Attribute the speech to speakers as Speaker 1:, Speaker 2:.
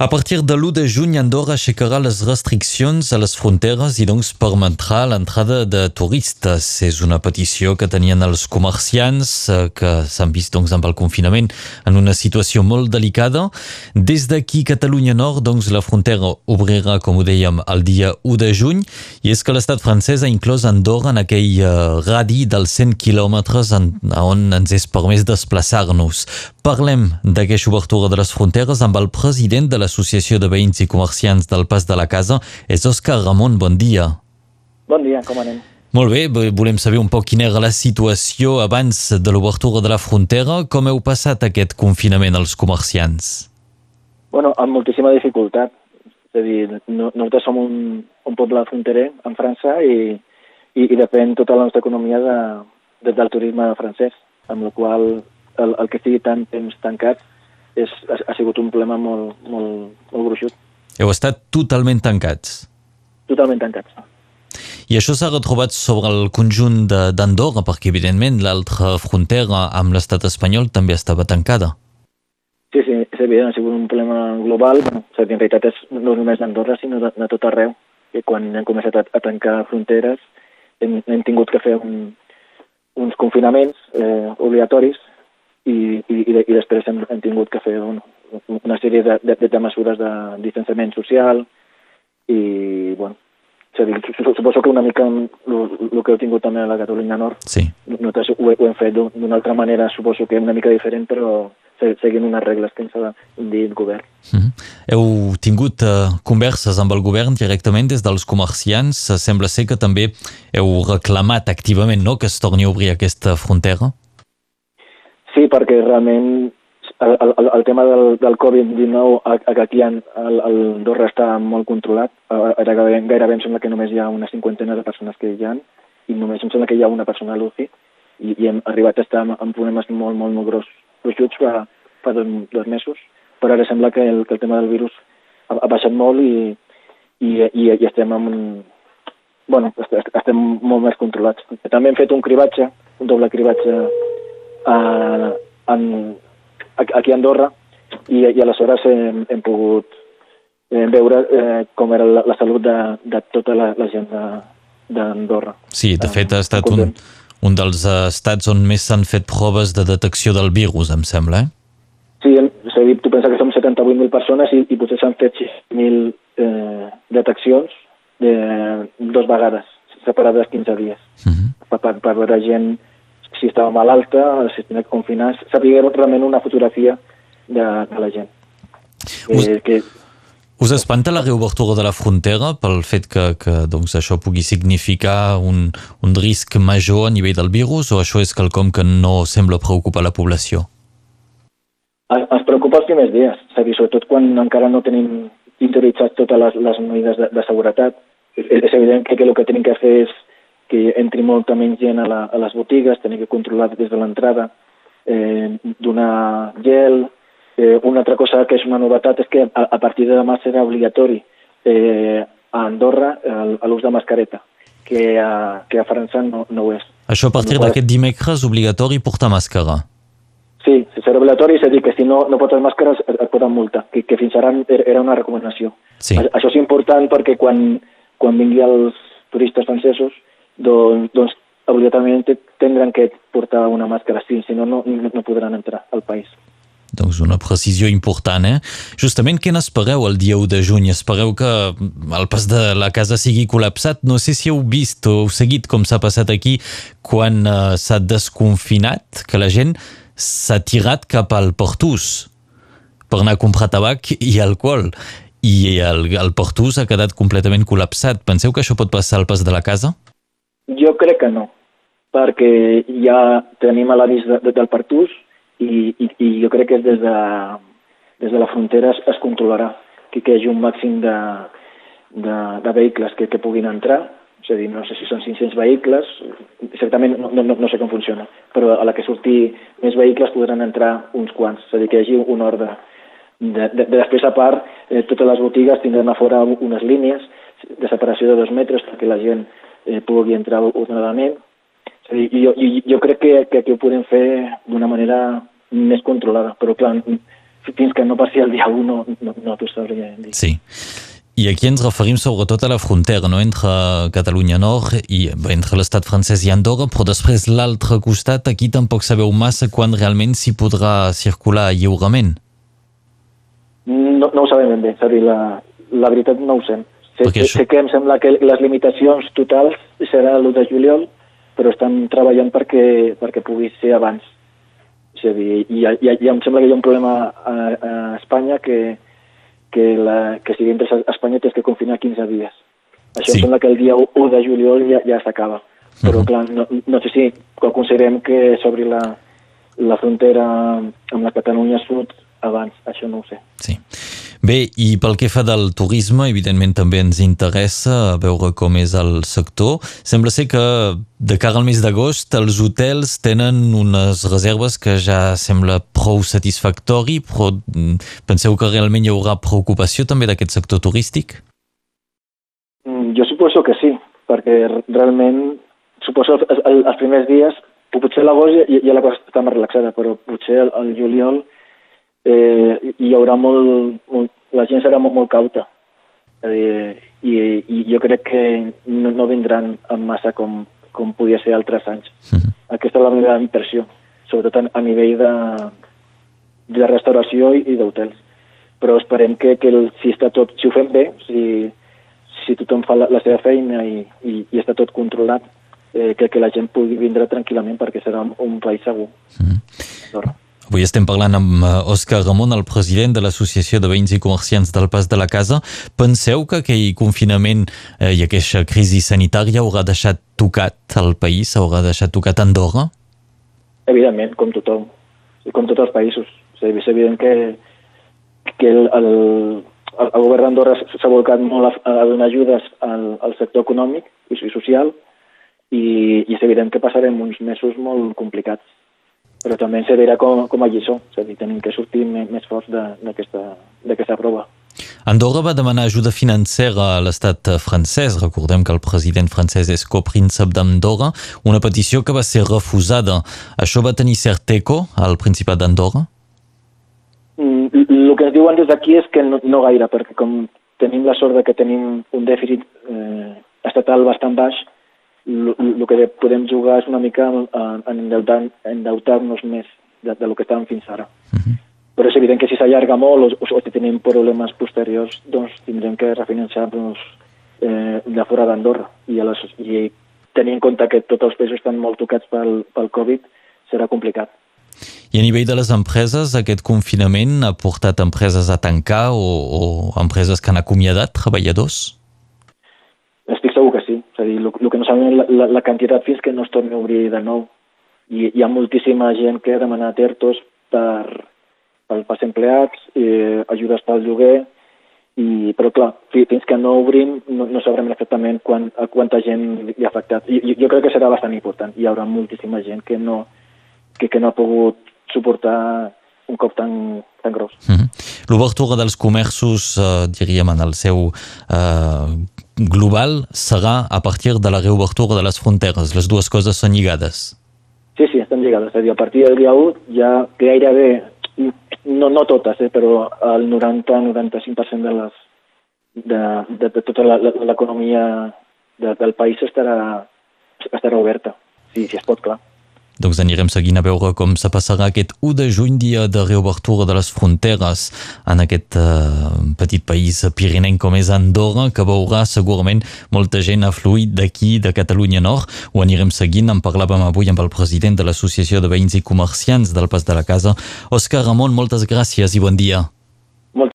Speaker 1: A partir de l'1 de juny, Andorra aixecarà les restriccions a les fronteres i doncs permetrà l'entrada de turistes. És una petició que tenien els comerciants eh, que s'han vist doncs, amb el confinament en una situació molt delicada. Des d'aquí, Catalunya Nord, doncs, la frontera obrirà, com ho dèiem, el dia 1 de juny i és que l'estat francès ha inclòs Andorra en aquell uh, radi dels 100 quilòmetres on ens és permès desplaçar-nos. Parlem d'aquesta obertura de les fronteres amb el president de la l'Associació de Veïns i Comerciants del Pas de la Casa és Òscar Ramon. Bon dia.
Speaker 2: Bon dia, com anem?
Speaker 1: Molt bé, volem saber un poc quina era la situació abans de l'obertura de la frontera. Com heu passat aquest confinament als comerciants?
Speaker 2: Bueno, amb moltíssima dificultat. És a dir, no, nosaltres som un, un poble fronterer en França i, i, i depèn tota la nostra economia de, de, del turisme francès, amb la qual el, el que estigui tant temps tancat és, ha, ha sigut un problema molt, molt, molt gruixut.
Speaker 1: Heu estat totalment tancats?
Speaker 2: Totalment tancats.
Speaker 1: I això s'ha retrobat sobre el conjunt d'Andorra, perquè evidentment l'altra frontera amb l'estat espanyol també estava tancada.
Speaker 2: Sí, sí, és evident, ha sigut un problema global. Bueno, en realitat és no només d'Andorra, sinó de, de tot arreu. I quan hem començat a, a tancar fronteres hem, hem tingut que fer un, uns confinaments eh, obligatoris i, i, i després hem, hem tingut que fer un, una sèrie de, de, de mesures de distanciament social i, bueno, és a dir, suposo que una mica el que heu tingut també a la Catalunya Nord,
Speaker 1: sí.
Speaker 2: nosaltres ho, ho hem fet d'una altra manera, suposo que una mica diferent, però seguint unes regles que ens ha dit el govern.
Speaker 1: Mm -hmm. Heu tingut uh, converses amb el govern directament des dels comerciants. Sembla ser que també heu reclamat activament no, que es torni a obrir aquesta frontera?
Speaker 2: Sí, perquè realment el, el, el tema del, del Covid-19 aquí en, el, el Andorra està molt controlat. Ara gairebé, gairebé em sembla que només hi ha una cinquantena de persones que hi ha i només em sembla que hi ha una persona a l'UCI i, i hem arribat a estar amb, problemes molt, molt, molt gros, gruixuts fa, fa dos, dos mesos, però ara sembla que el, que el tema del virus ha, ha baixat molt i, i, i, i estem amb un, bueno, estem molt més controlats. També hem fet un cribatge, un doble cribatge eh, en, aquí a Andorra i, i aleshores hem, hem pogut eh, veure eh, com era la, la salut de, de tota la, la gent d'Andorra.
Speaker 1: Sí, de fet ha estat un, un dels estats on més s'han fet proves de detecció del virus, em sembla, eh?
Speaker 2: Sí, és a dir, tu penses que som 78.000 persones i, i potser s'han fet 6.000 eh, deteccions de, dos vegades, separades 15 dies, uh mhm. -huh. per, per, per veure gent si estava malalta, si tenia que confinar, sabia realment una fotografia de, de la gent.
Speaker 1: Us, eh, que... us espanta la reobertura de la frontera pel fet que, que doncs, això pugui significar un, un risc major a nivell del virus o això és quelcom que no sembla preocupar la població?
Speaker 2: Ens preocupa els primers dies, és a dir, sobretot quan encara no tenim interioritzat totes les, les mesures de, de seguretat. És, és evident que, que el que tenim que fer és que entri molta menys gent a, la, a les botigues, tenir que controlar des de l'entrada, eh, donar gel. Eh, una altra cosa que és una novetat és que a, a partir de demà serà obligatori eh, a Andorra l'ús de mascareta, que a, que a França no, no ho és.
Speaker 1: Això a partir d'aquest dimecres obligatori portar màscara?
Speaker 2: Sí, serà obligatori, és a dir, que si no, no portes màscara et, et poden multar, que, que fins ara era una recomanació.
Speaker 1: Sí.
Speaker 2: Això és important perquè quan, quan vingui els turistes francesos doncs, doncs obligatòriament tindran que portar una màscara, sí, si no, no, no podran entrar al país.
Speaker 1: Doncs una precisió important, eh? Justament, què n'espereu el dia 1 de juny? Espereu que el pas de la casa sigui col·lapsat? No sé si heu vist o heu seguit com s'ha passat aquí quan uh, s'ha desconfinat, que la gent s'ha tirat cap al Portús per anar a comprar tabac i alcohol. I el, el Portús ha quedat completament col·lapsat. Penseu que això pot passar al pas de la casa?
Speaker 2: Jo crec que no, perquè ja tenim l'avís de, de, del Partús i, i, i jo crec que des de, des de la frontera es, es controlarà que, que hi hagi un màxim de, de, de vehicles que, que puguin entrar, és a dir, no sé si són 500 vehicles, exactament no, no, no sé com funciona, però a la que surti més vehicles podran entrar uns quants, és a dir, que hi hagi un ordre. De, de, de després, a part, eh, totes les botigues tindran a fora unes línies de separació de dos metres perquè la gent eh, pugui entrar ordenadament. És a dir, jo, jo, jo crec que, que aquí ho podem fer d'una manera més controlada, però clar, fins que no passi el dia 1 no, no, no t'ho sabria dir.
Speaker 1: Sí. I aquí ens referim sobretot a la frontera, no? entre Catalunya Nord i entre l'estat francès i Andorra, però després l'altre costat, aquí tampoc sabeu massa quan realment s'hi podrà circular lliurement.
Speaker 2: No, no ho sabem ben bé, és a dir, la, la veritat no ho sé. Sé, sé, això... sé que em sembla que les limitacions totals serà l'1 de juliol, però estan treballant perquè, perquè pugui ser abans. És a dir, i, i, i em sembla que hi ha un problema a, a Espanya que, que, la, que si entres a Espanya tens que confinar 15 dies. Això sí. em sembla que el dia 1 de juliol ja, ja s'acaba. Però, uh -huh. clar, no, no sé si considerem que s'obri la, la frontera amb la Catalunya Sud abans, això no ho sé.
Speaker 1: Sí. Bé, i pel que fa del turisme, evidentment també ens interessa veure com és el sector. Sembla ser que de cara al mes d'agost els hotels tenen unes reserves que ja sembla prou satisfactori, però mm, penseu que realment hi haurà preocupació també d'aquest sector turístic?
Speaker 2: Mm, jo suposo que sí, perquè realment suposo els, els primers dies, potser l'agost ja, ja la cosa està més relaxada, però potser el, el juliol eh, hi haurà molt, molt, la gent serà molt, molt cauta. Eh, i, I jo crec que no, no vindran en massa com, com podia ser altres anys. Aquesta és la meva impressió, sobretot a, a nivell de, de restauració i, i d'hotels. Però esperem que, que el, si, està tot, si ho fem bé, si, si tothom fa la, la seva feina i, i, i està tot controlat, eh, que, que la gent pugui vindre tranquil·lament perquè serà un, un país segur. -huh.
Speaker 1: Avui estem parlant amb Òscar Ramon, el president de l'Associació de Veïns i Comerciants del Pas de la Casa. Penseu que aquell confinament eh, i aquesta crisi sanitària haurà deixat tocat el país, haurà deixat tocat Andorra?
Speaker 2: Evidentment, com tothom, com tots els països. És evident que, que el, el, el govern d'Andorra s'ha volcat molt a, a donar ajudes al, al sector econòmic i social i, i és evident que passarem uns mesos molt complicats però també ens servirà com, com a lliçó, és a dir, tenim que sortir més, més forts d'aquesta prova.
Speaker 1: Andorra va demanar ajuda financera a l'estat francès. Recordem que el president francès és copríncep d'Andorra, una petició que va ser refusada. Això va tenir cert eco al Principat d'Andorra?
Speaker 2: Mm, el que ens diuen des d'aquí és que no, no gaire, perquè com tenim la sort de que tenim un dèficit eh, estatal bastant baix, el que podem jugar és una mica en, endeutar-nos endeutar més de, de lo que estàvem fins ara. Uh mhm. -huh. Però és evident que si s'allarga molt o, o si tenim problemes posteriors, doncs tindrem que refinanciar-nos eh, de fora d'Andorra. I, les, I tenir en compte que tots els països estan molt tocats pel, pel Covid, serà complicat.
Speaker 1: I a nivell de les empreses, aquest confinament ha portat empreses a tancar o, o empreses que han acomiadat treballadors?
Speaker 2: Estic segur sí. És a dir, el, el que no sabem la, la, la quantitat fins que no es torni a obrir de nou. I hi ha moltíssima gent que ha demanat ERTOs per, per, pels empleats, eh, ajudes pel lloguer, i, però clar, fins que no obrim no, no sabrem exactament quan, a quanta gent hi ha afectat. I, jo crec que serà bastant important. Hi haurà moltíssima gent que no, que, que no ha pogut suportar un cop tan, tan gros. Mm -hmm.
Speaker 1: L'obertura dels comerços, eh, diríem, en el seu eh, global serà a partir de la reobertura de les fronteres. Les dues coses són lligades.
Speaker 2: Sí, sí, estan lligades. És a dir, a partir del dia 1 ja gairebé, no, no totes, eh, però el 90-95% de, les, de, de, de tota l'economia de, del país estarà, estarà oberta, si, si es pot, clar.
Speaker 1: Doncs anirem seguint a veure com se passarà aquest 1 de juny, dia de reobertura de les fronteres en aquest uh, petit país pirinenc com és Andorra, que veurà segurament molta gent afluir d'aquí, de Catalunya Nord. Ho anirem seguint. En parlàvem avui amb el president de l'Associació de Veïns i Comerciants del Pas de la Casa, Òscar Ramon. Moltes gràcies i bon dia.